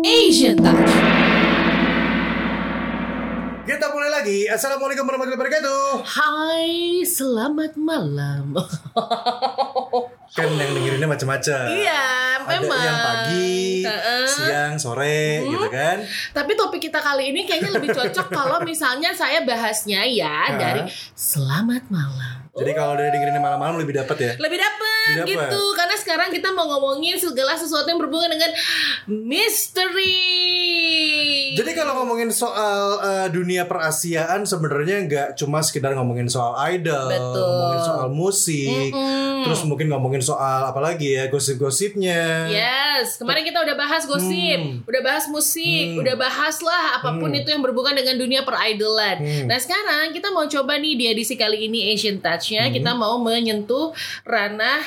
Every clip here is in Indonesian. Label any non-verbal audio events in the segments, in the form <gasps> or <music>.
Asian Touch. Kita mulai lagi. Assalamualaikum warahmatullahi wabarakatuh. Hai, selamat malam. <laughs> Kan yang dengerinnya macam-macam. iya, Ada memang. yang pagi, Heeh. siang, sore, gitu kan? Tapi topik kita kali ini kayaknya lebih cocok <laughs> kalau misalnya saya bahasnya ya Hah? dari selamat malam. Jadi kalau udah dengerinnya malam-malam lebih dapat ya. Lebih dapet. gitu Karena sekarang kita mau ngomongin segala sesuatu yang berhubungan dengan misteri Jadi kalau ngomongin soal eh, dunia perasiaan sebenarnya nggak cuma sekedar ngomongin soal idol, Betul. ngomongin soal musik, Mm-mm. terus mungkin ngomongin soal apa lagi ya gosip-gosipnya. Yes, kemarin kita udah bahas gosip, Hmm. udah bahas musik, Hmm. udah bahas lah apa pun Hmm. itu yang berhubungan dengan dunia peridolan. Hmm. Nah sekarang kita mau coba nih di edisi kali ini Asian Touch-nya Hmm. kita mau menyentuh ranah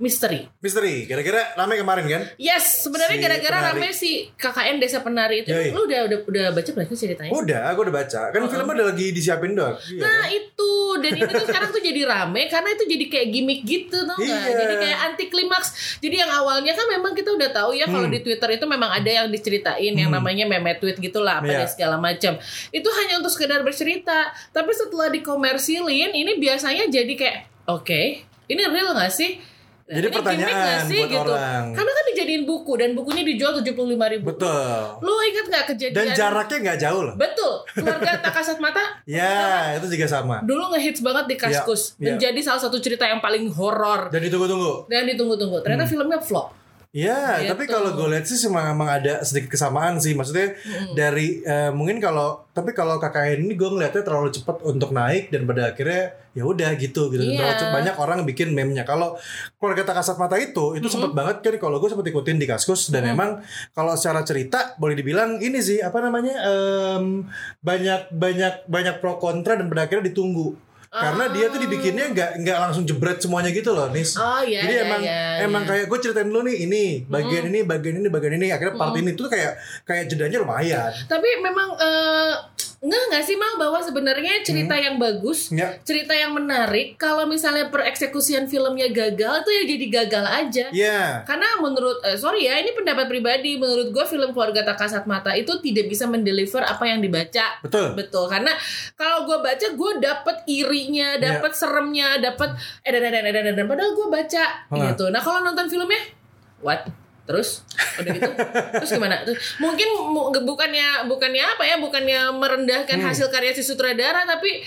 misteri. Misteri, kira-kira rame kemarin kan? Yes, sebenarnya Si gara-gara rame si KKN Desa Penari itu. Yoi. Lu udah udah udah baca belum sih ceritanya? Udah, aku udah baca. Kan filmnya udah lagi disiapin doang. Iya Nah kan? itu dan ini tuh sekarang tuh jadi rame karena itu jadi kayak gimmick gitu tau nggak? Iya. Jadi kayak anti klimaks. Jadi yang awalnya kan memang kita udah tahu ya kalau Hmm. di Twitter itu memang ada yang diceritain yang Hmm. namanya meme tweet gitulah apa Iya. dan segala macam. Itu hanya untuk sekedar bercerita. Tapi setelah dikomersilin ini biasanya jadi kayak oke ini real gak sih? Nah, Jadi gimmick pertanyaan sih buat gitu? orang. Karena kan dijadiin buku dan bukunya dijual tujuh puluh lima ribu. Betul. Lu ingat nggak kejadian? Dan jaraknya nggak jauh loh. Betul. Keluarga <laughs> tak kasat mata. Ya, itu juga sama. dulu ngehits banget di Kaskus Iya, iya. menjadi salah satu cerita yang paling horor Dan ditunggu-tunggu. dan ditunggu-tunggu ternyata Hmm. filmnya flop Ya, Gitu. tapi kalau gue lihat sih emang, emang ada sedikit kesamaan sih. Maksudnya dari eh, mungkin kalau tapi kalau KKN ini gue ngeliatnya terlalu cepat untuk naik dan pada akhirnya ya udah gitu gitu. Iya. Terlalu cepat. banyak orang bikin meme-nya. Kalau keluarga tak kasat mata itu itu sempet banget kan kalau gue sempet ikutin di Kaskus dan emang kalau secara cerita boleh dibilang ini sih apa namanya em, banyak banyak banyak pro kontra dan pada akhirnya ditunggu. Karena dia tuh dibikinnya nggak nggak langsung jebret semuanya gitu loh, Nis. oh iya Jadi iya, emang iya, emang iya. kayak gue ceritain dulu nih ini bagian ini bagian ini bagian ini akhirnya part ini tuh kayak kayak jedanya lumayan. tapi memang eh enggak nggak sih mal bahwa sebenarnya cerita yang bagus Ya. cerita yang menarik kalau misalnya pereksekusian filmnya gagal itu ya jadi gagal aja Iya. karena menurut eh, sorry ya ini pendapat pribadi menurut gue film keluarga tak kasat mata itu tidak bisa mendeliver apa yang dibaca Betul. Betul, karena kalau gue baca gue dapet irinya, Iya. dapet seremnya, dapet eh dan dan dan dan dan padahal gue baca Hah. gitu. Nah kalau nonton filmnya, what? Terus udah gitu, terus gimana? Terus, mungkin mu- bukannya bukannya apa ya, bukannya merendahkan hasil karya si sutradara, tapi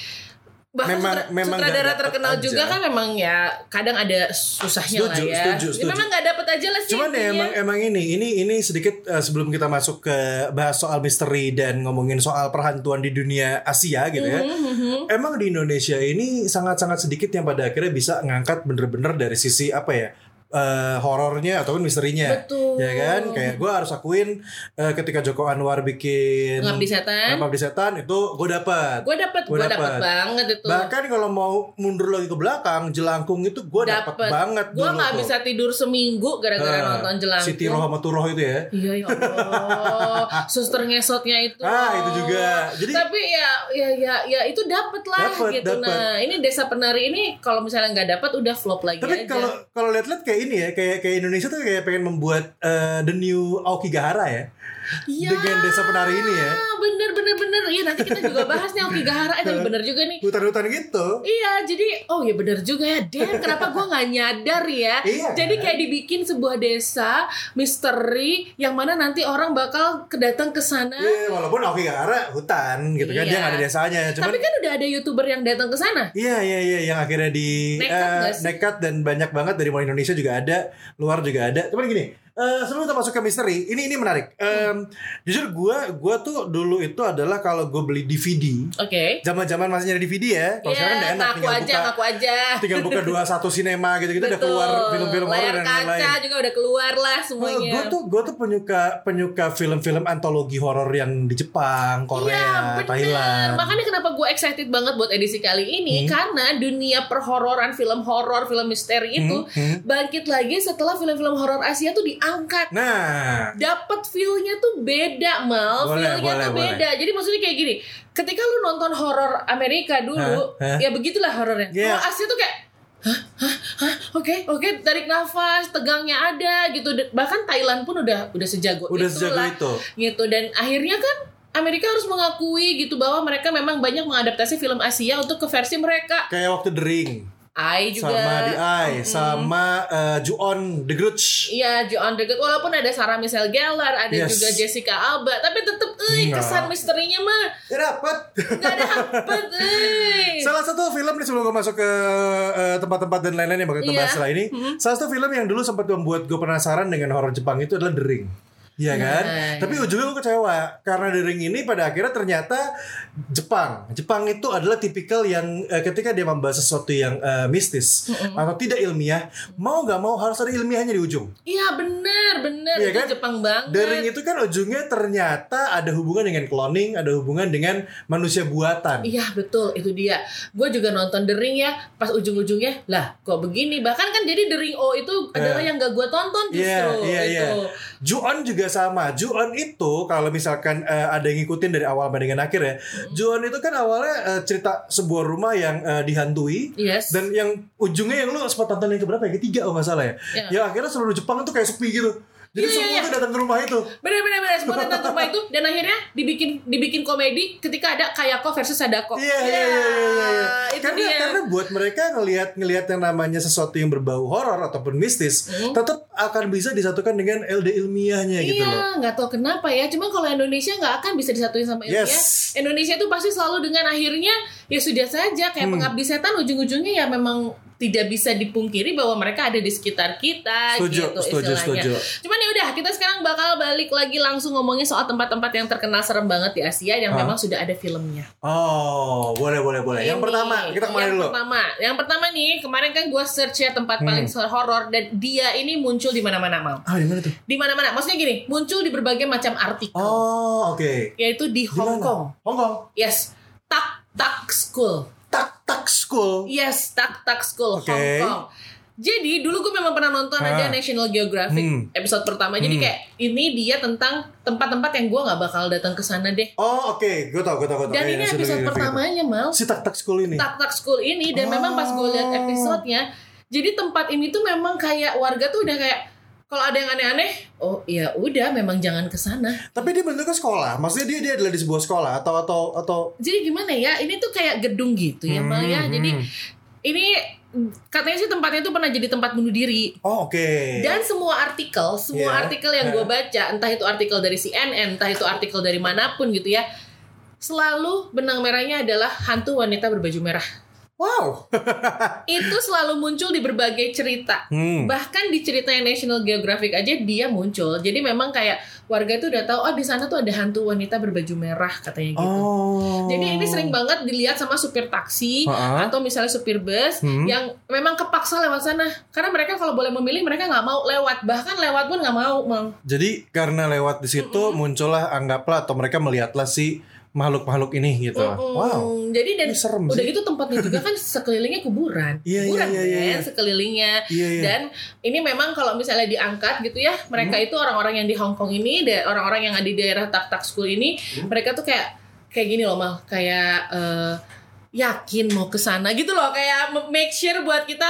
bahkan Hmm. Memang- sutra- memang sutradara terkenal aja. juga kan memang ya kadang ada susahnya Setuju, lah ya. setuju, Ya, setuju. memang nggak dapet aja lah sih. Cuman ya emang emang ini ini ini sedikit eh, sebelum kita masuk ke bahas soal misteri dan ngomongin soal perhantuan di dunia Asia gitu ya. Mhm, Emang di Indonesia ini sangat-sangat sedikit yang pada akhirnya bisa ngangkat bener-bener dari sisi apa ya? Eh, horornya ataupun misterinya. Betul. Ya kan? Kayak gue harus akuin eh, ketika Joko Anwar bikin Pengabdi Setan. Setan itu gue dapat. Gue dapet, Gua gue dapet. banget itu. Bahkan kalau mau mundur lagi ke belakang, jelangkung itu gue dapat banget Gue nggak bisa tidur seminggu gara-gara Nah, nonton jelangkung. Si Tiroh sama Turoh itu ya. Iya ya Allah, suster ngesotnya itu. Ah, itu juga. Jadi- tapi ya ya ya ya itu dapet lah Dapet, gitu. dapet. Nah ini desa penari ini kalau misalnya nggak dapet udah flop lagi Tapi kalau kalau lihat-lihat kayak ini ya, kayak kayak Indonesia tuh kayak pengen membuat eh, the new Aokigahara ya. Iya. Dengan desa penari ini ya. bener bener bener. Iya nanti kita juga bahas nih Oki Gahara. Tapi bener juga nih. Hutan-hutan gitu. Iya, jadi oh ya bener juga ya. Damn, kenapa gue nggak nyadar ya? Iya, Jadi kan? kayak dibikin sebuah desa misteri yang mana nanti orang bakal kedatang ke sana. Iya, walaupun Aokigahara hutan gitu kan, Iya. dia nggak ada desanya. Cuman Tapi kan udah ada youtuber yang datang ke sana. Iya iya iya yang akhirnya di Nekat sih? nekat dan banyak banget dari mulai Indonesia juga ada, luar juga ada. Cuman gini, eh, sebelum kita masuk ke misteri, ini ini menarik. Em, jujur gue gue tuh dulu itu adalah kalau gue beli DVD, Oke. zaman-zaman masih nyari DVD ya. Kalau sekarang udah enak tinggal aja, buka ngaku aja. tinggal buka dua satu sinema gitu-gitu udah keluar film-film horor Layar dan lain-lain. kaca juga udah keluar lah semuanya. gue tuh gue tuh penyuka penyuka film-film antologi horor yang di Jepang, Korea, Iya bener Thailand. Makanya kenapa gue excited banget buat edisi kali Hmm. ini Karena dunia perhororan film horor Film misteri itu hmm. Bangkit lagi setelah film-film horor Asia tuh diangkat Nah, dapat feel-nya tuh beda mal Boleh, feel-nya boleh, tuh boleh. beda jadi maksudnya kayak gini ketika lu nonton horor Amerika dulu Hah? Hah? ya begitulah horornya Iya. kalau Asia tuh kayak Hah, oke, oke, tarik nafas, tegangnya ada gitu. Bahkan Thailand pun udah udah sejago Udah itulah, sejago itu. gitu. Dan akhirnya kan Amerika harus mengakui gitu bahwa mereka memang banyak mengadaptasi film Asia untuk ke versi mereka. Kayak waktu The Ring I juga. sama The Eye sama eh, Ju-on The Grudge. Iya, Joan Deget walaupun ada Sarah Michelle Gellar, ada Yes. juga Jessica Alba, tapi tetep euy Enggak. kesan misterinya mah Ya dapat. gak euy. Salah satu film nih sebelum gue masuk ke eh, tempat-tempat dan lain-lain yang bakal kita Iya. bahas setelah ini. Salah satu film yang dulu sempat membuat gue penasaran dengan horor Jepang itu adalah The Ring. Iya kan? Nah, Tapi ujungnya gue kecewa karena The Ring ini pada akhirnya ternyata Jepang. Jepang itu adalah tipikal yang eh, ketika dia membahas sesuatu yang eh, mistis atau tidak ilmiah, mau nggak mau harus ada ilmiahnya di ujung. Iya bener bener Iya kan? Jepang banget. The Ring itu kan ujungnya ternyata ada hubungan dengan cloning, ada hubungan dengan manusia buatan. Iya betul itu dia. Gue juga nonton The Ring ya. Pas ujung-ujungnya lah kok begini. Bahkan kan jadi The Ring O itu adalah yang gak gue tonton justru Iya, iya, itu. iya. Ju-on juga sama. Ju-on itu kalau misalkan eh, ada yang ngikutin dari awal sampai dengan akhir ya. Hmm. Ju-on itu kan awalnya eh, cerita sebuah rumah yang eh, dihantui. Yes. Dan yang ujungnya yang lu sempat tonton yang keberapa ya? Ketiga oh nggak salah ya. Ya. Ya akhirnya seluruh Jepang tuh kayak sepi gitu. Jadi Iya, iya, semua iya. datang ke rumah itu. bener bener bener semua tentang rumah itu <laughs> dan akhirnya dibikin dibikin komedi ketika ada Kayako versus Sadako. Iya iya iya iya. iya. Itu Karena dia. karena buat mereka ngelihat ngelihat yang namanya sesuatu yang berbau horor ataupun mistis, Hmm. tetap akan bisa disatukan dengan LD ilmiahnya gitu loh. Iya, nggak tahu kenapa ya. Cuma kalau Indonesia nggak akan bisa disatuin sama ilmiah. Yes. Indonesia itu pasti selalu dengan akhirnya ya sudah saja kayak Hmm. pengabdi setan ujung-ujungnya ya memang tidak bisa dipungkiri bahwa mereka ada di sekitar kita Setuju, gitu setuju, istilahnya. setuju. Cuman ya udah kita sekarang bakal balik lagi langsung ngomongin soal tempat-tempat yang terkenal serem banget di Asia yang Hah? memang sudah ada filmnya. Oh, boleh boleh boleh. Yang Ini, pertama, kita ke mana yang dulu? Pertama, yang pertama nih kemarin kan gue search ya tempat paling Hmm. horor dan dia ini muncul di mana-mana mal. Ah, di mana tuh? Di mana-mana. Maksudnya gini, muncul di berbagai macam artikel. Oh, oke. Yaitu di Hong? Kong. Hong Kong. Yes, Tak Tak School. Tak School. Yes, Tak Tak School Oke. Hong Kong. Jadi dulu gue memang pernah nonton Ah. aja National Geographic Hmm. episode pertama. Jadi Hmm. kayak ini dia tentang tempat-tempat yang gue nggak bakal datang ke sana deh. Oh, oke. Gue tau, gue tau, gue tau. Dan Iya, ini episode pertamanya mal. Si Tak Tak School ini. Tak Tak School ini dan memang pas gue lihat Oh. episodenya, jadi tempat ini tuh memang kayak warga tuh udah kayak kalau ada yang aneh-aneh, oh ya udah memang jangan ke sana. Tapi dia bentuknya sekolah. Maksudnya dia dia adalah di sebuah sekolah atau atau atau Jadi gimana ya? Ini tuh kayak gedung gitu ya, ya. Hmm, Jadi hmm. ini katanya sih tempatnya tuh pernah jadi tempat bunuh diri. Oh, oke. Dan semua artikel, semua Iya, artikel yang gue baca, entah itu artikel dari CNN, entah itu artikel dari mana pun gitu ya, selalu benang merahnya adalah hantu wanita berbaju merah. Wow. <laughs> Itu selalu muncul di berbagai cerita. Hmm. Bahkan di ceritanya National Geographic aja dia muncul. Jadi memang kayak warga itu udah tahu, oh di sana tuh ada hantu wanita berbaju merah katanya gitu. Oh. Jadi ini sering banget dilihat sama supir taksi Ha-ha. atau misalnya supir bus Hmm. yang memang kepaksa lewat sana. Karena mereka kalau boleh memilih mereka nggak mau lewat. Bahkan lewat pun nggak mau, mau. Jadi karena lewat di situ muncullah anggaplah atau mereka melihatlah si makhluk-makhluk ini gitu. Mm-mm. Wow. Jadi dan Ini serem udah sih. gitu tempatnya juga kan sekelilingnya kuburan. Iya, iya, kuburan iya, iya, kan iya. sekelilingnya. Iya, iya. Dan ini memang kalau misalnya diangkat gitu ya, mereka Hmm. itu orang-orang yang di Hong Kong ini, orang-orang yang ada di daerah Tak Tak School ini, Hmm. mereka tuh kayak kayak gini loh mal, kayak eh, yakin mau ke sana gitu loh, kayak make sure buat kita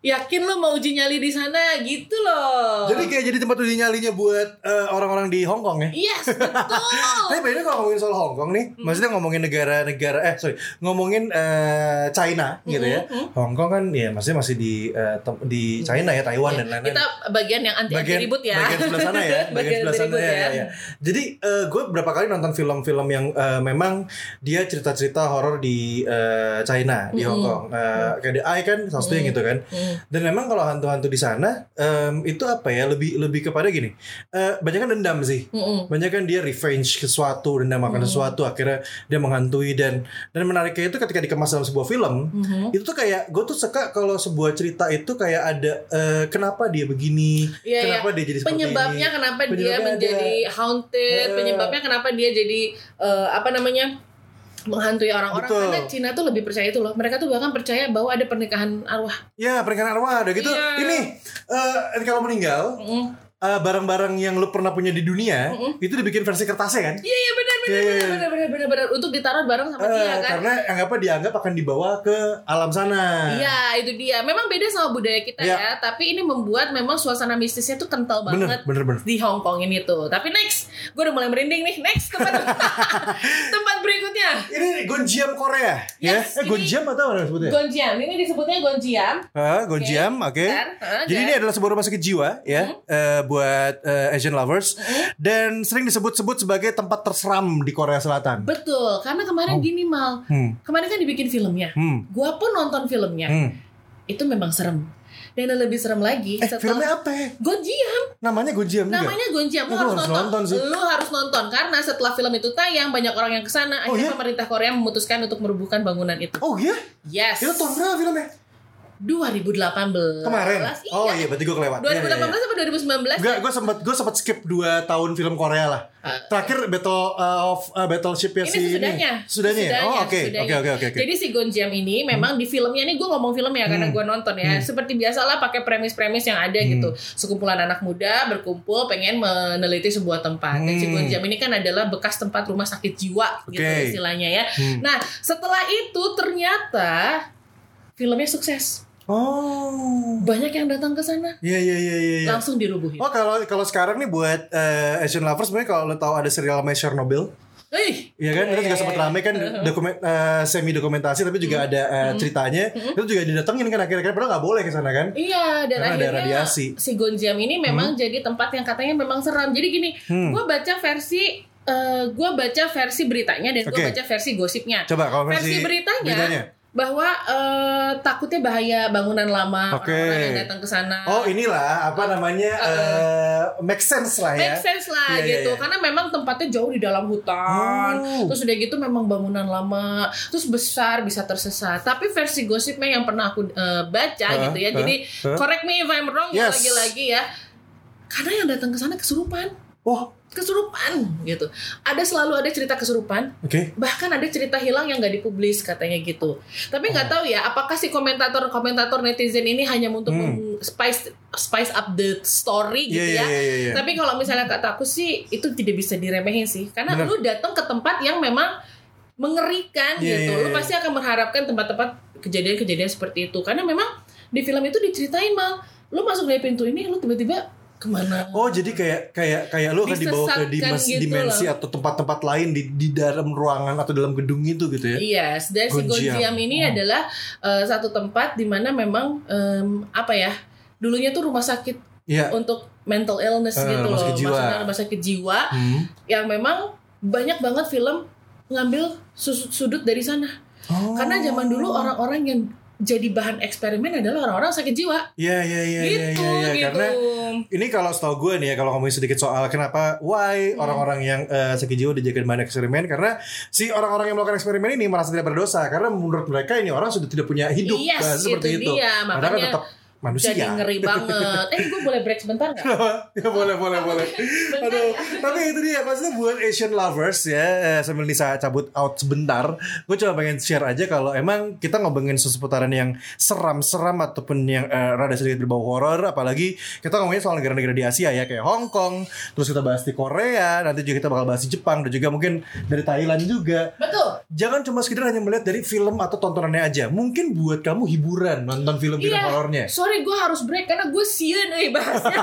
yakin lo mau uji nyali di sana gitu loh. Jadi kayak jadi tempat uji nyalinya buat eh, orang-orang di Hong Kong ya. yes <laughs> betul. Tapi bedanya kalau ngomongin soal Hong Kong nih, maksudnya ngomongin negara-negara eh sorry, ngomongin eh, China gitu ya. Hong Kong kan ya maksudnya masih di tem- di China ya, Taiwan dan lain-lain. kita bagian yang anti anti ribut ya. Bagian sebelah sana ya, <laughs> bagian, Bagian sebelah sana ya. ya. ya, ya. Jadi gue berapa kali nonton film-film yang eh, memang dia cerita-cerita horor di eh, China, di Hong Kong. Eh, kayak The Eye kan salah satu yang gitu kan. Hmm. Dan memang kalau hantu-hantu di sana em, itu apa ya lebih lebih kepada gini. Eh banyak kan dendam sih. Mm-mm. Banyak kan dia revenge ke sesuatu, dendam akan sesuatu, akhirnya dia menghantui dan dan menariknya itu ketika dikemas dalam sebuah film, Mhm. itu tuh kayak gue tuh suka kalau sebuah cerita itu kayak ada eh, kenapa dia begini, Iya, kenapa iya. dia jadi seperti penyebabnya ini. kenapa dia Penyebabnya menjadi haunted, Eh. penyebabnya kenapa dia jadi eh, apa namanya menghantui orang-orang karena Cina tuh lebih percaya itu loh. Mereka tuh bahkan percaya bahwa ada pernikahan arwah. Ya pernikahan arwah ada gitu. Iya. Ini eh kalau meninggal Mm. Eh, barang-barang yang lu pernah punya di dunia itu dibikin versi kertasnya kan? Iya iya benar benar benar benar benar benar untuk ditaruh bareng sama Eh, dia kan. karena anggapnya dianggap akan dibawa ke alam sana. Iya itu dia. Memang beda sama budaya kita Iya. ya. Tapi ini membuat memang suasana mistisnya tuh kental Bener, banget bener, bener. di Hong Kong ini tuh. Tapi next, gue udah mulai merinding nih. Next tempat <laughs> tempat berikutnya. Ini Gonjiam Korea, Yes, ya? Eh, ini- Gonjiam atau apa sebutnya? Gonjiam. Ini disebutnya Gonjiam. Ah, Gonjiam, oke. Bentar, ah, Jadi ini adalah sebuah rumah sakit jiwa ya eh, buat eh, Asian lovers dan sering disebut-sebut sebagai tempat terseram di Korea Selatan. Betul. Karena kemarin gini mal. Hmm. Kemarin kan dibikin filmnya. Hmm. Gua pun nonton filmnya. Hmm. Itu memang serem. Dan yang lebih serem lagi Eh, setelah filmnya apa? ya? Gonjiam. Namanya Gonjiam. Namanya Gonjiam, lu Oh, harus nonton. nonton sih. Lu harus nonton karena setelah film itu tayang banyak orang yang ke sana. Oh, Akhirnya iya? pemerintah Korea memutuskan untuk merubuhkan bangunan itu. Oh iya? Yes. Itu tahun berapa filmnya? 2018. Kemarin. Iya. Oh iya, berarti gue kelewat. 2018 apa 2019? Enggak, gue sempat gue sempat skip 2 tahun film Korea lah. Terakhir Battle uh, of uh, Battleship ya Ini si sesudahnya. ini. Sudahnya. ya? Oh, oke. Oke, oke, oke. Jadi si Gonjiam ini memang di filmnya nih gue ngomong film ya karena Hmm. gue nonton ya. Seperti biasalah pakai premis-premis yang ada gitu. Sekumpulan anak muda berkumpul pengen meneliti sebuah tempat. Dan si Hmm. Gonjiam ini kan adalah bekas tempat rumah sakit jiwa gitu Oke. istilahnya ya. Hmm. Nah, setelah itu ternyata filmnya sukses. Oh. Banyak yang datang ke sana. Iya, iya, iya, iya. iya. Langsung dirubuhin. Oh kalau kalau sekarang nih buat eh, Asian lovers sebenarnya kalau lo tahu ada serial namanya Chernobyl, Eh, Iya kan, itu juga sempat rame kan dokumen semi dokumentasi tapi juga ada eh, ceritanya. Itu juga didatengin kan akhirnya padahal nggak boleh ke sana kan. Iya dan Karena ada akhirnya radiasi. si Gonjiam ini memang jadi tempat yang katanya memang seram. Jadi gini, Hmm. gua baca versi eh gua baca versi beritanya dan gua Oke. baca versi gosipnya. Coba kalau versi, versi beritanya, beritanya. Bahwa eh, takutnya bahaya bangunan lama Oke. orang-orang yang datang ke sana. Oh inilah apa namanya eh make sense lah ya. Make sense lah Iya, iya, gitu iya. karena memang tempatnya jauh di dalam hutan Oh. terus udah gitu memang bangunan lama terus besar bisa tersesat tapi versi gosipnya yang pernah aku eh, baca Huh? gitu ya Huh? jadi Huh? correct me if I'm wrong Yes. lagi-lagi ya karena yang datang ke sana kesurupan Oh, kesurupan gitu ada selalu ada cerita kesurupan oke. bahkan ada cerita hilang yang nggak dipublis katanya gitu tapi nggak tahu ya apakah si komentator komentator netizen ini hanya untuk Hmm. spice spice up the story gitu Iya, ya iya, iya, iya. tapi kalau misalnya kata aku sih itu tidak bisa diremehin sih karena Bener. lu datang ke tempat yang memang mengerikan Iya, gitu iya, lu iya. pasti akan mengharapkan tempat-tempat kejadian-kejadian seperti itu karena memang di film itu diceritain mal lu masuk dari pintu ini lu tiba-tiba ke mana Oh jadi kayak kayak kayak lu akan dibawa ke dimas, gitu dimensi loh. atau tempat-tempat lain di di dalam ruangan atau dalam gedung itu gitu ya. Yes, dan si Gonjiam. Ini Hmm. adalah eh, satu tempat di mana memang em, apa ya? Dulunya tuh rumah sakit Iya. untuk mental illness Eh, gitu rumah loh, sakit jiwa. maksudnya rumah sakit jiwa Hmm. yang memang banyak banget film ngambil sudut dari sana. Oh. Karena zaman dulu orang-orang yang jadi bahan eksperimen adalah orang-orang sakit jiwa. Iya iya iya iya gitu, iya iya. gitu. karena ini kalau setahu gue nih ya kalau ngomongin sedikit soal kenapa why Hmm. orang-orang yang eh, sakit jiwa dijadikan bahan eksperimen karena si orang-orang yang melakukan eksperimen ini merasa tidak berdosa karena menurut mereka ini orang sudah tidak punya hidup Yes, Nah, seperti itu itu. dia. Padahal kan Makanya tetap manusia. Jadi ngeri banget. Eh, gue boleh break sebentar nggak? <laughs> ya boleh boleh boleh. <laughs> Aduh, tapi itu dia maksudnya buat Asian lovers ya eh, sambil Nisa cabut out sebentar, gue cuma pengen share aja kalau emang kita ngomongin seputaran yang seram-seram ataupun yang eh, rada sedikit berbau horor, apalagi kita ngomongin soal negara-negara di Asia ya kayak Hong Kong, terus kita bahas di Korea, nanti juga kita bakal bahas di Jepang dan juga mungkin dari Thailand juga. Betul. Jangan cuma sekedar hanya melihat dari film atau tontonannya aja. Mungkin buat kamu hiburan nonton film-film Iya. horornya. Sorry, gue harus break karena gue sian eh bahasnya.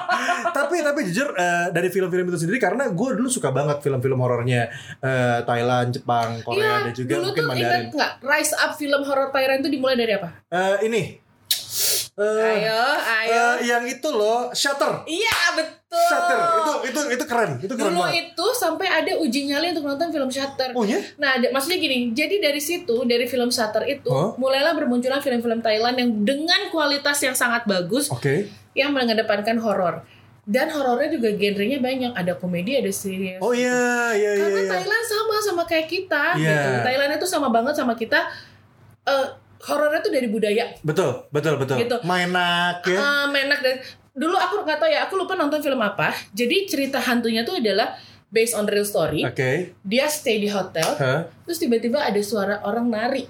<laughs> tapi tapi jujur eh, dari film-film itu sendiri karena gue dulu suka banget film-film horornya eh, Thailand, Jepang, Korea dan juga dulu mungkin tuh Mandarin. ingat nggak Rise Up film horror Thailand itu dimulai dari apa? Eh, ini eh, ayo, ayo. eh, yang itu loh Shutter. Iya betul. Shutter itu itu itu keren, itu keren Dulu banget. itu sampai ada uji nyali untuk nonton film Shutter. Oh ya? Nah, ada- maksudnya gini, jadi dari situ, dari film Shutter itu, Huh? mulailah bermunculan film-film Thailand yang dengan kualitas yang sangat bagus, Oke. yang mengedepankan horor. Dan horornya juga genrenya banyak, ada komedi, ada serius. Oh iya iya iya. Karena iya. Thailand sama sama kayak kita Iya. gitu. Thailand itu sama banget sama kita. Eh horornya tuh dari budaya. Betul, betul, betul. Gitu. Mainak ya. Eh, menak dan dulu aku nggak tahu ya, aku lupa nonton film apa. Jadi cerita hantunya tuh adalah based on real story. Oke. Dia stay di hotel, Hah? terus tiba-tiba ada suara orang nari.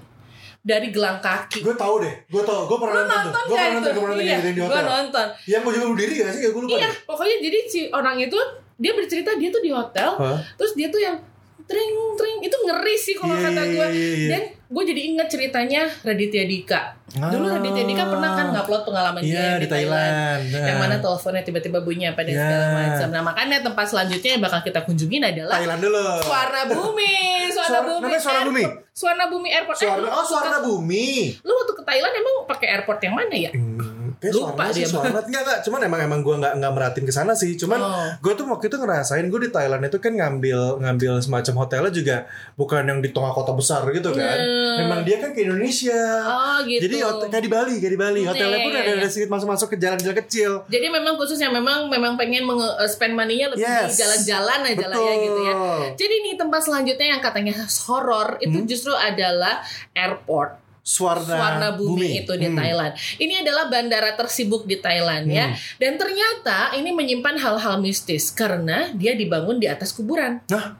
dari gelang kaki. Gue tahu deh, gue tahu, gue pernah nonton nonton gue pernah nonton, gue pernah nonton Iya, yang di gue hotel. nonton. Yang mau bunuh diri gak sih? Gue lupa Iya, deh. pokoknya jadi si orang itu dia bercerita dia tuh di hotel, Hah? terus dia tuh yang tring tring itu ngeri sih kalau Iya, kata iya, gue. iya. Dan gue jadi inget ceritanya Raditya Dika. Dulu Ah. Raditya Dika pernah kan ngupload pengalaman Iya, dia yang di Thailand. Yang Nah. mana teleponnya tiba-tiba bunyi apa dan Ya. segala macam. Nah makanya tempat selanjutnya yang bakal kita kunjungin adalah Thailand dulu. Suara Bumi, Suara Suara- Bumi. namanya Suara Bumi? Airport. Suara Bumi Airport. Suara, lu oh, suara bumi. Lu waktu ke Thailand emang pakai airport yang mana ya? Hmm, kayak Lupa sih, dia. suara enggak enggak. Cuman emang emang gue nggak nggak meratin ke sana sih. Cuman Oh. gue tuh waktu itu ngerasain gue di Thailand itu kan ngambil ngambil semacam hotelnya juga bukan yang di tengah kota besar gitu kan. Hmm. Memang dia kan ke Indonesia. Oh gitu. Jadi hotel, kayak di Bali, kayak di Bali. Hmm, Hotelnya iya, pun iya, ada iya. ada sedikit masuk-masuk ke jalan-jalan kecil. Jadi memang khusus yang memang memang pengen menge eh, spend money-nya lebih di Yes. jalan-jalan aja lah ya gitu ya. Betul. Jadi nih tempat selanjutnya yang katanya horor itu Hmm. justru adalah airport. Suarna, Warna bumi, itu di Hmm. Thailand. Ini adalah bandara tersibuk di Thailand ya. Hmm. Dan ternyata ini menyimpan hal-hal mistis karena dia dibangun di atas kuburan. Nah,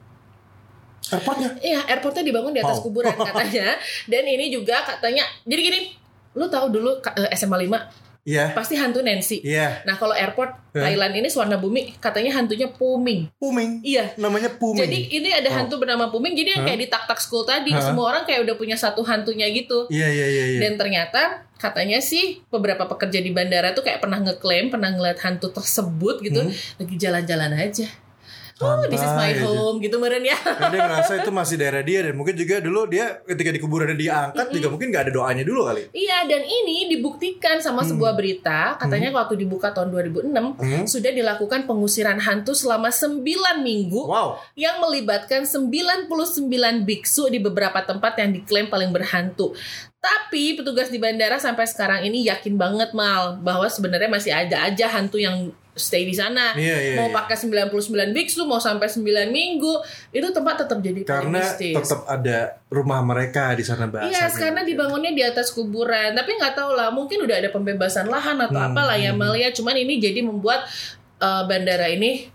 airportnya. Iya, airportnya dibangun di atas Wow. kuburan katanya. <laughs> Dan ini juga katanya, jadi gini, lu tahu dulu eh, SMA 5 Iya, pasti hantu Nancy. iya. Nah kalau airport. Thailand ini Suwarna Bumi katanya hantunya Puming. Puming. Iya. Namanya Puming. Jadi ini ada Oh. hantu bernama Puming. Jadi yang Hah? kayak di tak tak school tadi Hah? semua orang kayak udah punya satu hantunya gitu. Iya, iya, iya, iya. Dan ternyata katanya sih beberapa pekerja di bandara tuh kayak pernah ngeklaim pernah ngeliat hantu tersebut gitu Hmm. lagi jalan-jalan aja. Oh, this is my home gitu meren ya. Nah, dia ngerasa itu masih daerah dia dan mungkin juga dulu dia ketika di kuburannya diangkat juga mungkin gak ada doanya dulu kali. Iya, dan ini dibuktikan sama sebuah berita, katanya waktu dibuka tahun 2006 Hmm. sudah dilakukan pengusiran hantu selama 9 minggu Wow. yang melibatkan 99 biksu di beberapa tempat yang diklaim paling berhantu. Tapi petugas di bandara sampai sekarang ini yakin banget mal bahwa sebenarnya masih ada aja hantu yang stay di sana. Iya, iya, mau iya. pakai 99 biksu, mau sampai 9 minggu, itu tempat tetap jadi Karena tetap ada rumah mereka di sana bahasanya. Iya, karena dibangunnya di atas kuburan. Tapi nggak tahu lah, mungkin udah ada pembebasan lahan atau Hmm, apalah ya hmm. Malia. Cuman ini jadi membuat uh, bandara ini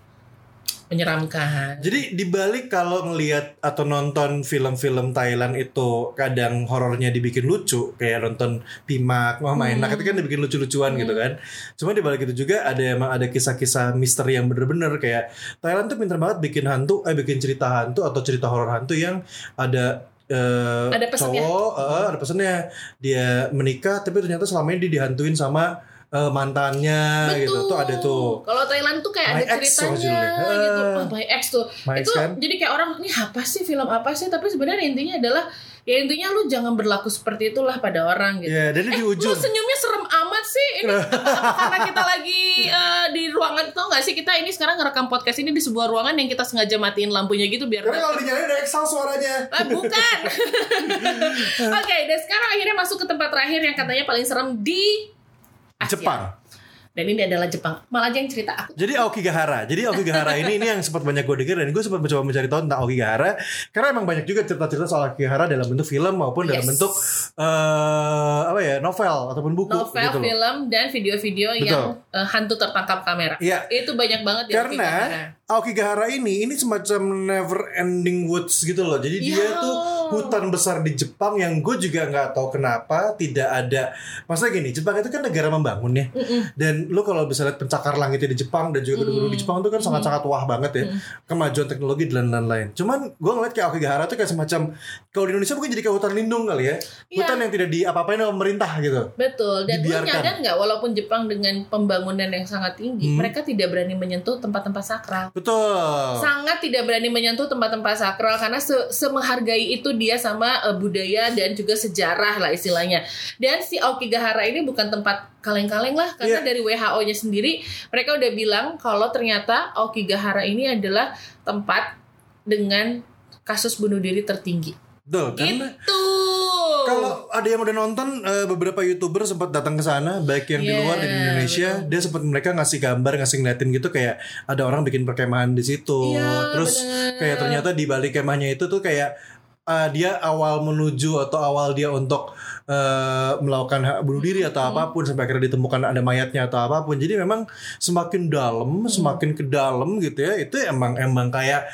menyeramkan. Jadi dibalik kalau ngelihat atau nonton film-film Thailand itu kadang horornya dibikin lucu kayak nonton Pimak, Wah Hmm. Enak itu kan dibikin lucu-lucuan gitu kan. Cuma dibalik itu juga ada emang ada kisah-kisah misteri yang bener-bener kayak Thailand tuh pinter banget bikin hantu, eh bikin cerita hantu atau cerita horor hantu yang ada eh, Ada pesannya. cowok, eh, ada pesannya dia menikah tapi ternyata selama ini dia dihantuin sama eh, mantannya gitu tuh ada tuh. Kalau Thailand tuh kayak My ada Ex ceritanya gitu. Eh. Oh, My Ex tuh. My Ex itu kan? jadi kayak orang ini apa sih film apa sih? Tapi sebenarnya intinya adalah ya intinya lu jangan berlaku seperti itulah pada orang gitu. Ya, dan di Eh, ujung lu senyumnya serem amat sih. Ini <laughs> karena kita lagi eh, di ruangan tau gak sih kita ini sekarang ngerekam podcast ini di sebuah ruangan yang kita sengaja matiin lampunya gitu biar Karena kalau dinyalain ada Excel suaranya. Ah, bukan. <laughs> Oke, dan sekarang akhirnya masuk ke tempat terakhir yang katanya paling serem di Asia. Jepang. Dan ini adalah Jepang. Malah aja yang cerita aku. Jadi Aokigahara. Jadi Aokigahara ini ini yang sempat banyak gue denger dan gue sempat mencoba mencari tahu tentang Aokigahara karena emang banyak juga cerita-cerita soal Aokigahara dalam bentuk film maupun dalam Yes. bentuk eh apa ya novel ataupun buku Novel, gitu film, dan video-video yang eh, hantu tertangkap kamera. Iya. Itu banyak banget di Aokigahara. Aokigahara ini ini semacam never ending woods gitu loh. Jadi dia Ya. tuh hutan besar di Jepang yang gue juga nggak tahu kenapa tidak ada. Maksudnya gini, Jepang itu kan negara membangun ya. Dan lu kalau bisa lihat pencakar langitnya di Jepang dan juga gedung-gedung di Jepang itu kan sangat-sangat wah banget ya. Kemajuan teknologi dan lain-lain. Cuman gue ngeliat kayak Aokigahara tuh kayak semacam kalau di Indonesia mungkin jadi kayak hutan lindung kali ya. Iya. Hutan yang tidak di apa-apain sama pemerintah gitu. Betul. Dan Dibiarkan. nyadar nggak walaupun Jepang dengan pembangunan yang sangat tinggi, Hmm. mereka tidak berani menyentuh tempat-tempat sakral. Betul. Sangat tidak berani menyentuh tempat-tempat sakral karena se semenghargai itu dia sama eh, budaya dan juga sejarah lah istilahnya. Dan si Aokigahara ini bukan tempat kaleng-kaleng lah karena Iya. dari WHO-nya sendiri mereka udah bilang kalau ternyata Aokigahara ini adalah tempat dengan kasus bunuh diri tertinggi. Betul. Gitu. Kalau ada yang udah nonton eh, beberapa youtuber sempat datang ke sana, baik yang di Iya, luar dan di Indonesia, dia sempat mereka ngasih gambar, ngasih ngeliatin gitu kayak ada orang bikin perkemahan di situ. Iya, Terus bener. kayak ternyata di balik kemahnya itu tuh kayak eh, dia awal menuju atau awal dia untuk eh, melakukan hak bunuh diri atau Hmm. apa pun sampai akhirnya ditemukan ada mayatnya atau apa pun. Jadi memang semakin dalam, Hmm. semakin ke dalam gitu ya, itu emang emang kayak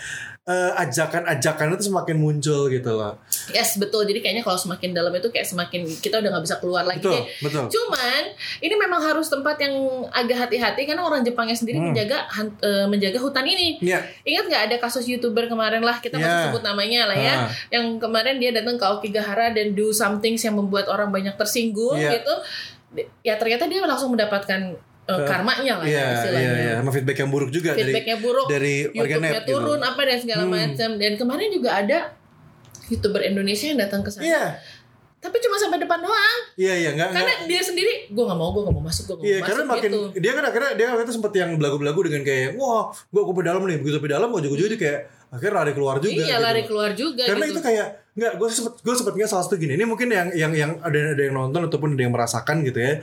eh, ajakan-ajakan itu semakin muncul gitu loh. Yes betul. Jadi kayaknya kalau semakin dalam itu kayak semakin kita udah nggak bisa keluar lagi. Betul, deh. betul. Cuman ini memang harus tempat yang agak hati-hati karena orang Jepangnya sendiri Hmm. menjaga eh, menjaga hutan ini. Iya. Ingat nggak ada kasus youtuber kemarin lah kita masih Ya. sebut namanya lah ya, Ah. yang kemarin dia datang ke Okigahara dan do something yang membuat orang banyak tersinggung Iya. gitu. Ya ternyata dia langsung mendapatkan Eh, karmanya lah ya iya, istilahnya. iya. Sama feedback yang buruk juga Feedbacknya buruk, dari dari YouTube-nya warganet gitu. turun apa dan segala Hmm. macam. Dan kemarin juga ada youtuber Indonesia yang datang ke sana. Iya, Tapi cuma sampai depan doang. iya, iya, enggak, Karena dia sendiri, gue nggak mau, gue nggak mau masuk, gue nggak Iya, mau karena masuk makin gitu. dia kan akhirnya dia waktu sempat yang belagu-belagu dengan kayak wah, gua ke dalam nih, begitu ke dalam ujung-ujungnya dia kayak akhirnya lari keluar juga. iya gitu lari keluar juga. Karena gitu. itu kayak nggak, gue sempet gue sempet nggak salah satu gini. Ini mungkin yang yang yang ada ada yang nonton ataupun ada yang merasakan gitu ya.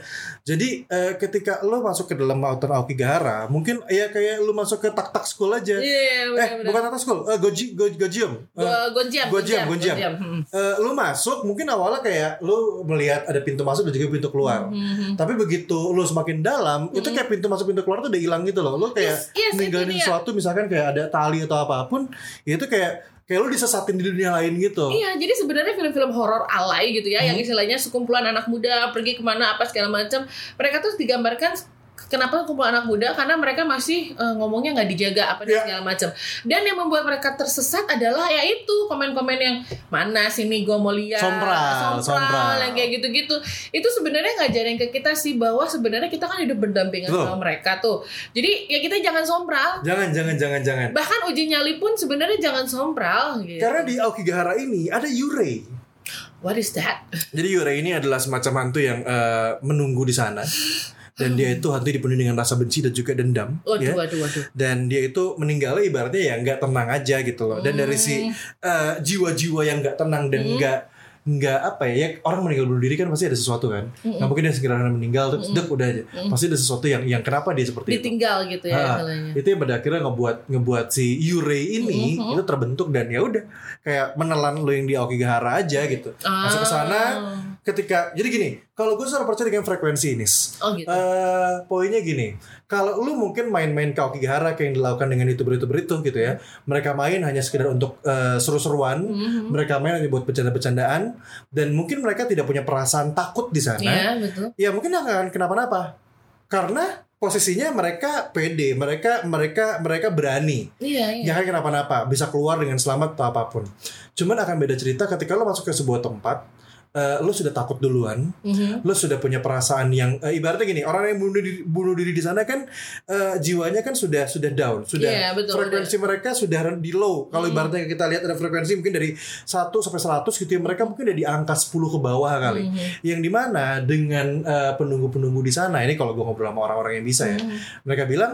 Jadi eh, ketika lo masuk ke dalam Mountain Aokigahara, mungkin ya kayak lo masuk ke tak tak school aja. Iya, eh, benar-benar. bukan tak tak school, eh, goji go, gojium. Eh, Go- Gonjam, Gonjam, Gonjam. Hmm. eh, lu masuk mungkin awalnya kayak lu melihat ada pintu masuk dan juga pintu keluar. Hmm. Tapi begitu lu semakin dalam, itu kayak pintu masuk pintu keluar tuh udah hilang gitu loh. Lu kayak Yes, yes, ninggalin sesuatu misalkan kayak ada tali atau apa pun, itu kayak kayak lu disesatin di dunia lain gitu. Iya, jadi sebenarnya film-film horor alay gitu ya, Hmm. yang istilahnya sekumpulan anak muda pergi ke mana apa segala macam. Mereka tuh digambarkan kenapa kumpulan anak muda karena mereka masih eh, ngomongnya nggak dijaga apa dan Ya. segala macam. Dan yang membuat mereka tersesat adalah ya itu komen-komen yang mana sini gue mau lihat, Sompral, sompral. yang kayak gitu-gitu. Itu sebenarnya ngajarin ke kita sih bahwa sebenarnya kita kan hidup berdampingan Betul. sama mereka tuh. Jadi ya kita jangan sompral. Jangan jangan jangan jangan. Bahkan uji nyali pun sebenarnya jangan sompral. Gitu. Karena di Aokigahara ini ada Yurei. What is that? Jadi Yurei ini adalah semacam hantu yang eh, menunggu di sana. <gasps> Dan dia itu hantu dipenuhi dengan rasa benci dan juga dendam. Waduh, ya. waduh, waduh. dan dia itu meninggalnya ibaratnya ya nggak tenang aja gitu loh dan dari si eh, jiwa-jiwa yang nggak tenang dan Hmm. nggak nggak apa ya, ya orang meninggal bunuh diri kan pasti ada sesuatu kan Hmm. nggak mungkin dia segera meninggal terus dek udah aja pasti ada sesuatu yang yang kenapa dia seperti itu ditinggal gitu ya Ah, istilahnya. itu yang pada akhirnya ngebuat ngebuat si Yurei ini Mhm. itu terbentuk dan ya udah kayak menelan lo yang di Aokigahara aja gitu masuk ke sana Ah. Ketika jadi gini kalau gue selalu percaya dengan frekuensi ini Oh gitu. eh poinnya gini, kalau lu mungkin main-main ke Aokigahara kayak yang dilakukan dengan youtuber-youtuber itu gitu ya, mereka main hanya sekedar untuk eh, seru-seruan, Mhm. mereka main hanya buat bercanda-bercandaan, dan mungkin mereka tidak punya perasaan takut di sana. Iya betul. Ya mungkin akan kenapa-napa, karena posisinya mereka pede, mereka mereka mereka berani. Iya iya. Jangan kenapa-napa, bisa keluar dengan selamat atau apa pun. Cuman akan beda cerita ketika lo masuk ke sebuah tempat, eh, lo sudah takut duluan, Mhm. lo sudah punya perasaan yang eh, ibaratnya gini orang yang bunuh diri, bunuh diri di sana kan eh, jiwanya kan sudah sudah down sudah Iya, betul, frekuensi mereka sudah di low kalau ibaratnya kita lihat ada frekuensi mungkin dari 1 sampai 100 gitu ya mereka mungkin ada di angka 10 ke bawah kali Mhm. yang di mana dengan eh, penunggu-penunggu di sana ini kalau gue ngobrol sama orang-orang yang bisa ya Mhm. mereka bilang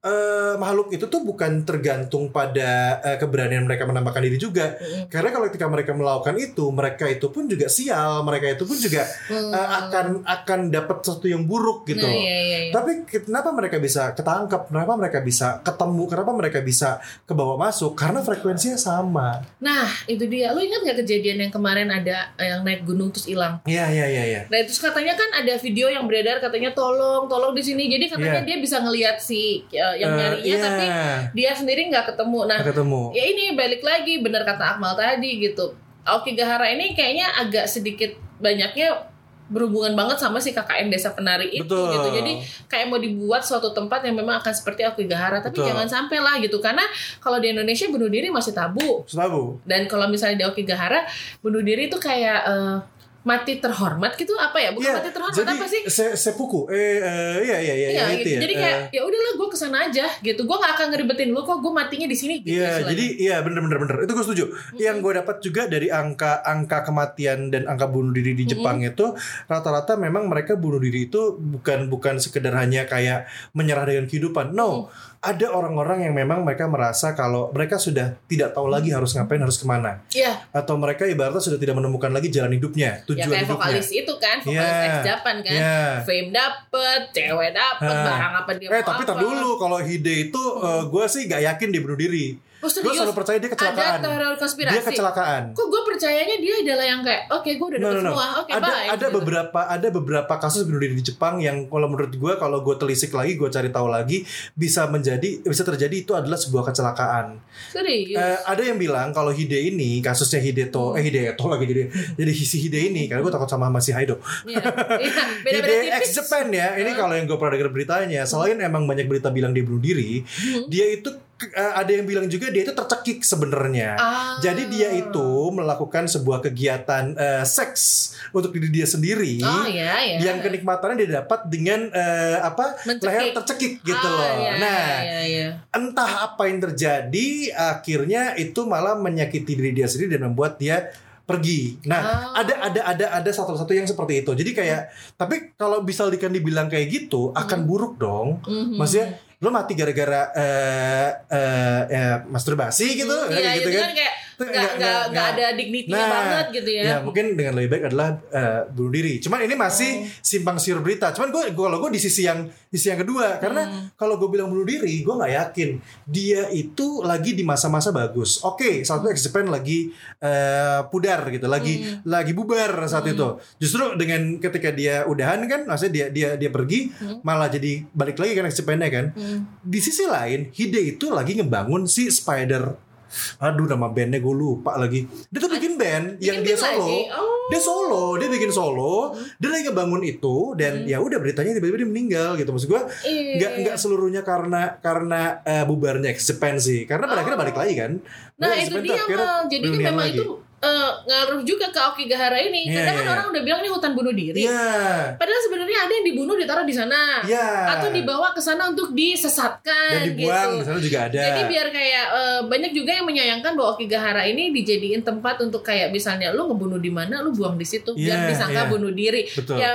eh, makhluk itu tuh bukan tergantung pada eh, keberanian mereka menambahkan diri juga Mhm. karena kalau ketika mereka melakukan itu mereka itu pun juga sial mereka itu pun juga Hmm. eh, akan akan dapat sesuatu yang buruk gitu Nah, iya, iya, iya. Tapi kenapa mereka bisa ketangkep? Kenapa mereka bisa ketemu? Kenapa mereka bisa ke bawah masuk? Karena frekuensinya sama. Nah itu dia. Lu ingat gak kejadian yang kemarin ada yang naik gunung terus hilang? Iya iya iya iya. Nah terus katanya kan ada video yang beredar katanya tolong tolong di sini. Jadi katanya Iya. dia bisa ngelihat si yang Eh, nyarinya iya. tapi dia sendiri nggak ketemu. Nah ketemu. ya ini balik lagi benar kata Akmal tadi gitu. Aokigahara ini kayaknya agak sedikit banyaknya berhubungan banget sama si KKN Desa Penari itu Betul. gitu. Jadi kayak mau dibuat suatu tempat yang memang akan seperti Aokigahara tapi Betul. jangan sampai lah gitu karena kalau di Indonesia bunuh diri masih tabu. Setahu. Dan kalau misalnya di Aokigahara bunuh diri itu kayak eh, mati terhormat gitu apa ya? Bukan Iya, mati terhormat jadi apa sih? Se sepuku. Eh, eh, iya iya iya Iya, iya, gitu. itu ya. Jadi kayak ya udahlah gue ke sana aja gitu. Gue nggak akan ngeribetin lu kok. Gue matinya di sini. Gitu, Iya, istilahnya. jadi iya bener bener bener itu gue setuju. Yang gue dapat juga dari angka angka kematian dan angka bunuh diri di Jepang itu rata-rata memang mereka bunuh diri itu bukan bukan sekedar hanya kayak menyerah dengan kehidupan. No, ada orang-orang yang memang mereka merasa kalau mereka sudah tidak tahu lagi harus ngapain harus ke mana Iya, atau mereka ibaratnya sudah tidak menemukan lagi jalan hidupnya, ya tujuan kayak hidupnya. vokalis itu kan, vokalis Iya. ex Japan kan. Iya. Fame dapet, cewek dapet, Ah. barang apa dia Eh mau tapi tar dulu kalau Hide itu gue sih gak yakin dia bunuh diri. Oh, gue selalu percaya dia kecelakaan Ada teror konspirasi. dia kecelakaan Kok gue percayanya dia adalah yang kayak oke gue udah No, dapet no, no. semua oke ada bye. ada gitu. beberapa ada beberapa kasus bunuh diri di Jepang yang kalau menurut gue kalau gue telisik lagi gue cari tahu lagi bisa menjadi bisa terjadi itu adalah sebuah kecelakaan. serius. Eh, ada yang bilang kalau Hide ini kasusnya Hideto Hmm. eh Hideto lagi jadi jadi si Hide ini karena gue takut sama masih Haido. Iya. Iya, beda-beda <laughs> Hide tipis. ex Japan ya. Ini kalau yang gue pernah dengar beritanya, selain emang banyak berita bilang dia bunuh diri, Hmm. dia itu ada yang bilang juga dia itu tercekik sebenarnya. Ah. Jadi dia itu melakukan sebuah kegiatan eh, seks untuk diri dia sendiri. Oh iya ya. Yang kenikmatannya dia dapat dengan eh, apa Mencekik. leher tercekik gitu Ah, loh. iya, nah, iya, iya. entah apa yang terjadi, akhirnya itu malah menyakiti diri dia sendiri dan membuat dia pergi. Nah, Ah. ada ada ada ada satu-satu yang seperti itu. Jadi kayak, tapi kalau bisa dikan dibilang kayak gitu, akan buruk dong. Mhm. Maksudnya lo mati gara-gara eh eh eh, masturbasi gitu, Hmm, ya, iya, gitu itu kan. kan kayak nggak nggak- nggak ada dignity-nya Nah, banget gitu ya. Ya mungkin dengan lebih baik adalah eh, bunuh diri. Cuman ini masih Oh. simpang siur berita. Cuman gue kalau gue di sisi yang di sisi yang kedua karena Hmm. kalau gue bilang bunuh diri, gue nggak yakin dia itu lagi di masa-masa bagus. Oke, saat itu Japan lagi eh, pudar gitu, lagi Hmm. lagi bubar saat itu. Justru dengan ketika dia udahan kan, maksudnya dia dia dia pergi malah jadi balik lagi kan Japan kan. Hmm. Di sisi lain, Hide itu lagi ngebangun si Spider Aduh nama bandnya gue lupa lagi Dia tuh bikin band yang dia solo lagi? Oh. Dia solo Dia bikin solo Dia lagi ngebangun itu Dan ya udah beritanya tiba-tiba dia meninggal gitu Maksud gue Hmm. Iya. nggak nggak seluruhnya karena karena eh, bubarnya Japan sih karena pada akhirnya balik lagi kan Nah X itu dia mal. Jadi kan memang lagi. itu eh, ngaruh juga ke Okigahara ini. Iya, Karena kan iya. orang udah bilang ini hutan bunuh diri. Iya Padahal sebenarnya ada yang dibunuh ditaruh di sana. Iya Atau dibawa ke sana untuk disesatkan Dan dibuang gitu. di sana juga ada Jadi biar kayak eh, banyak juga yang menyayangkan bahwa Okigahara ini dijadiin tempat untuk kayak misalnya lu ngebunuh di mana lu buang di situ biar Iya, disangka iya. bunuh diri. Betul. Ya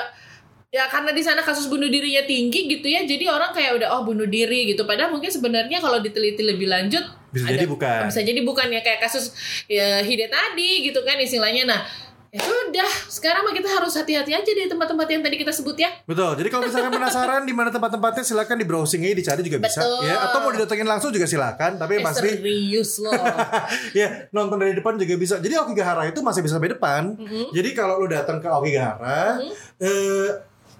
ya karena di sana kasus bunuh dirinya tinggi gitu ya. Jadi orang kayak udah oh bunuh diri gitu. Padahal mungkin sebenarnya kalau diteliti lebih lanjut Bisa ada- jadi bukan bisa jadi bukan ya kayak kasus ya Hide tadi gitu kan istilahnya. Nah, ya sudah, sekarang mah kita harus hati-hati aja di tempat-tempat yang tadi kita sebut ya. Betul. Jadi kalau misalkan penasaran di mana tempat-tempatnya silakan di browsing aja dicari juga bisa Betul. ya atau mau didatengin langsung juga silakan tapi Eh, pasti serius loh. <laughs> ya nonton dari depan juga bisa. Jadi Okigahara itu masih bisa sampai depan. Mhm. Jadi kalau lu datang ke Okigahara eh,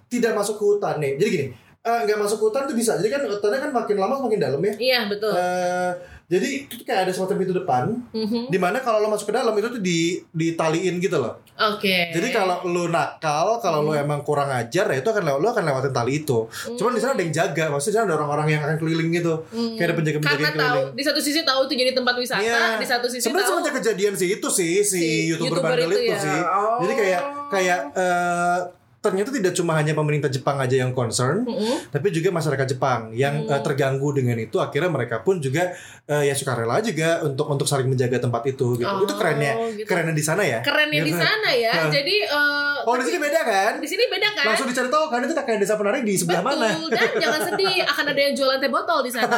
tidak masuk ke hutan nih. Jadi gini, eh, nggak masuk ke hutan tuh bisa. Jadi kan hutannya kan makin lama makin dalam ya. Iya, betul. Eh, jadi itu kayak ada semacam pintu depan, Mhm. di mana kalau lo masuk ke dalam itu tuh di ditaliin gitu loh. Oke. Jadi kalau lu nakal, kalau lu Hmm. emang kurang ajar ya itu akan lewat lu akan lewatin tali itu. Cuman di sana ada yang jaga, maksudnya ada orang-orang yang akan keliling gitu. Kayak ada penjaga-penjaga Hmm. Karena yang tahu keliling. di satu sisi tahu itu jadi tempat wisata, Iya. di satu sisi Sebenarnya tahu semenjak kejadian sih itu sih si, Si youtuber, YouTuber bandel itu itu, ya. sih. Oh. Jadi kayak kayak eh, ternyata tidak cuma hanya pemerintah Jepang aja yang concern, Mm-mm. tapi juga masyarakat Jepang yang Hmm. eh, terganggu dengan itu. Akhirnya mereka pun juga eh, ya sukarela juga untuk untuk saling menjaga tempat itu. Gitu. Oh, itu kerennya, gitu. kerennya di sana ya. kerennya di Gitu. sana ya. Hah. Jadi eh, Oh di sini beda kan? di sini beda kan? Langsung dicari tahu kan itu kakek desa penari di sebelah Betul. mana. Dan jangan <laughs> sedih, akan ada yang jualan teh botol di sana.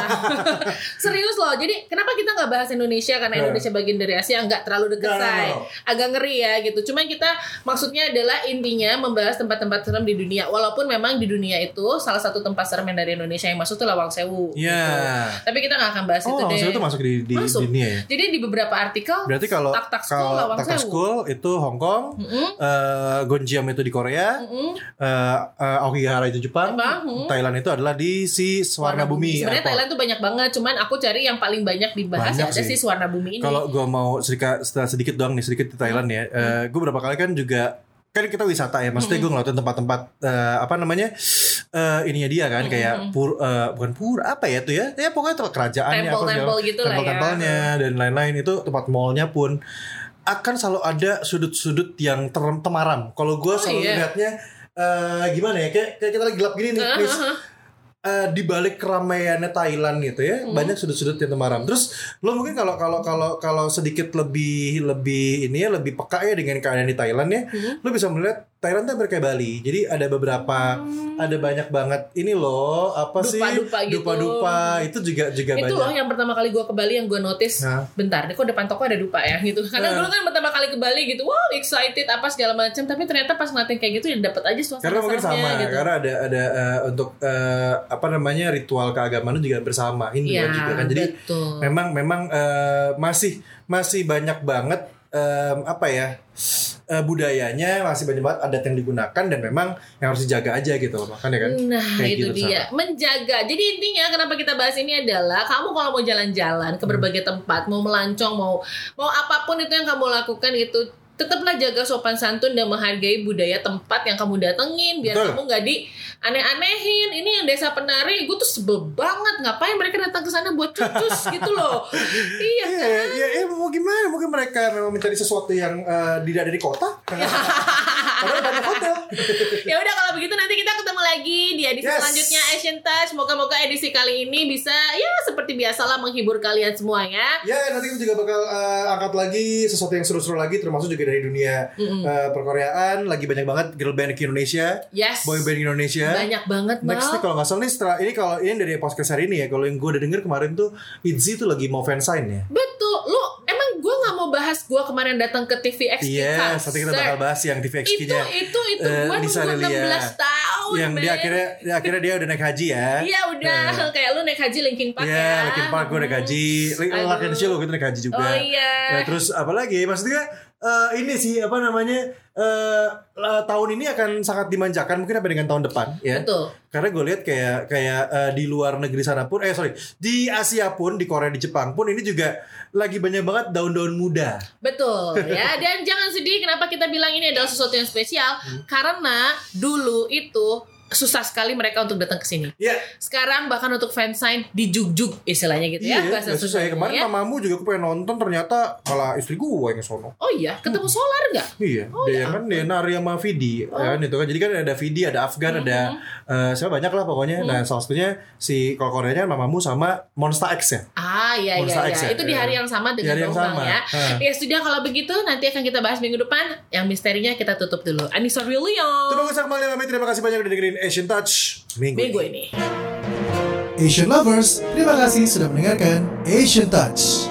<laughs> Serius loh. Jadi kenapa kita nggak bahas Indonesia karena Nah. Indonesia bagian dari Asia nggak terlalu dekat Nggak, say. nggak, Agak ngeri ya gitu. Cuma kita maksudnya adalah intinya membahas tempat-tempat serem di dunia. Walaupun memang di dunia itu salah satu tempat serem yang dari Indonesia yang masuk tuh Lawang Sewu. Iya. gitu. Tapi kita nggak akan bahas Oh, itu deh. maksudnya itu masuk di di Masuk. dunia ya. Jadi di beberapa artikel Berarti kalau Tak Tak School kalau Lawang Tak Tak Sewu. School itu Hong Kong, Mm-mm. eh, Gonjiam itu di Korea, Mm-mm. eh eh, Aokigahara itu Jepang, Jepang, hmm. Thailand itu adalah di si Warna Bumi. Sebenarnya. Thailand tuh banyak banget, cuman aku cari yang paling banyak dibahas Banyak ya ada sih. sih Warna Bumi ini. Kalau gue mau sedikit sedikit doang nih sedikit di Thailand ya, Hmm. gue berapa kali kan juga kan kita wisata ya, maksudnya gue ngeliatin tempat-tempat eh, apa namanya eh, ininya dia kan kayak pur eh, bukan pur apa ya tuh ya, ya pokoknya tempat kerajaannya, Tempel-tempel gitu lah ya. tempel-tempelnya dan lain-lain itu tempat mallnya pun akan selalu ada sudut-sudut yang ter- temaram. Kalau gue Oh, selalu iya. lihatnya eh, gimana ya, kayak kayak kita lagi gelap gini nih. Uh-huh. Eh, di balik keramaiannya Thailand gitu ya Hmm. banyak sudut-sudut yang temaram terus lo mungkin kalau kalau kalau kalau sedikit lebih lebih ini ya lebih peka ya dengan keadaan di Thailand ya Hmm. lo bisa melihat Thailand tuh hampir kayak Bali. Jadi ada beberapa ada banyak banget ini loh apa sih Dupa-dupa gitu. dupa-dupa itu juga juga itu banyak. loh yang pertama kali gue ke Bali yang gue notice Nah. bentar nih kok depan toko ada dupa ya gitu karena Nah. dulu kan pertama kali ke Bali gitu wow excited apa segala macam tapi ternyata pas ngeliatin kayak gitu ya dapat aja suasana Karena mungkin sama, gitu. karena ada ada eh, untuk eh, apa namanya ritual keagamaan juga bersama Hindu Iya, kan juga kan. Jadi betul. memang memang eh, masih masih banyak banget em, apa ya eh, budayanya masih banyak banget adat yang digunakan dan memang yang harus dijaga aja gitu loh makanya kan. Nah Kayak itu gitu, dia menjaga. Jadi intinya kenapa kita bahas ini adalah kamu kalau mau jalan-jalan ke berbagai tempat, mau melancong, mau mau apa pun itu yang kamu lakukan itu tetaplah jaga sopan santun dan menghargai budaya tempat yang kamu datengin biar Betul. kamu nggak di aneh-anehin ini yang desa penari gue tuh sebel banget ngapain mereka datang ke sana buat cucus <laughs> gitu loh iya Iya, kan ya, ya, mau gimana? Mungkin mereka memang mencari sesuatu yang eh, tidak ada di kota. <laughs> Karena banyak hotel. ya udah kalau begitu nanti kita ketemu lagi di edisi Yes. selanjutnya Asian Touch. Moga-moga edisi kali ini bisa ya seperti biasalah menghibur kalian semua ya. Nanti kita juga bakal eh, angkat lagi sesuatu yang seru-seru lagi termasuk juga dari dunia eh, perkoreaan lagi banyak banget girl band di Indonesia, Yes. boy band Indonesia. Banyak banget Next nih kalau nggak salah nih setelah ini kalau ini dari podcast hari ini ya kalau yang gue udah denger kemarin tuh Itzy tuh lagi mau fansign ya. Betul. Lu gue nggak mau bahas gue kemarin datang ke TVX Iya, nanti kita bakal bahas yang itu TVXQ-nya itu itu eh, gue Lisa nunggu Lelia. 16 tahun yang men. dia akhirnya dia akhirnya dia udah naik haji ya. Iya udah <laughs> kayak lu naik haji Linkin Park Iya, ya. Linkin Park gue naik haji. Link Aduh. Larkin Show gue naik haji juga. Oh iya. Nah, terus apa lagi? Maksudnya eh, ini sih apa namanya eh, eh, tahun ini akan sangat dimanjakan mungkin sampai dengan tahun depan ya. Betul. Karena gue lihat kayak kayak eh, di luar negeri sana pun eh sorry di Asia pun di Korea di Jepang pun ini juga lagi banyak banget daun-daun muda. Betul <laughs> ya dan jangan sedih kenapa kita bilang ini adalah sesuatu yang spesial Hmm. karena dulu itu susah sekali mereka untuk datang ke sini. Ya, Sekarang bahkan untuk fansign dijugjug istilahnya gitu iya, ya bahasa nggak susah ya. Kemarin ya. mamamu juga aku pengen nonton ternyata malah istri gue yang sono. Oh iya, ketemu solar nggak? Iya, Oh, dia ya kan dia nari sama Vidi kan itu kan. Jadi kan ada Vidi, ada Afgan, ada Mm-hmm. eh siapa banyak lah pokoknya. Nah, salah satunya si kalau Koreanya mamamu sama Monster X ya. Ah iya iya Monster iya. X ya? Itu di hari yang sama Di dengan hari yang sama. ya. Ah. Ya sudah kalau begitu nanti akan kita bahas minggu depan. Yang misterinya kita tutup dulu. Anissa Terima William. kasih kembali terima kasih banyak udah dengerin Asian Touch minggu, Minggu ini. ini. Asian Lovers, terima kasih sudah mendengarkan Asian Touch.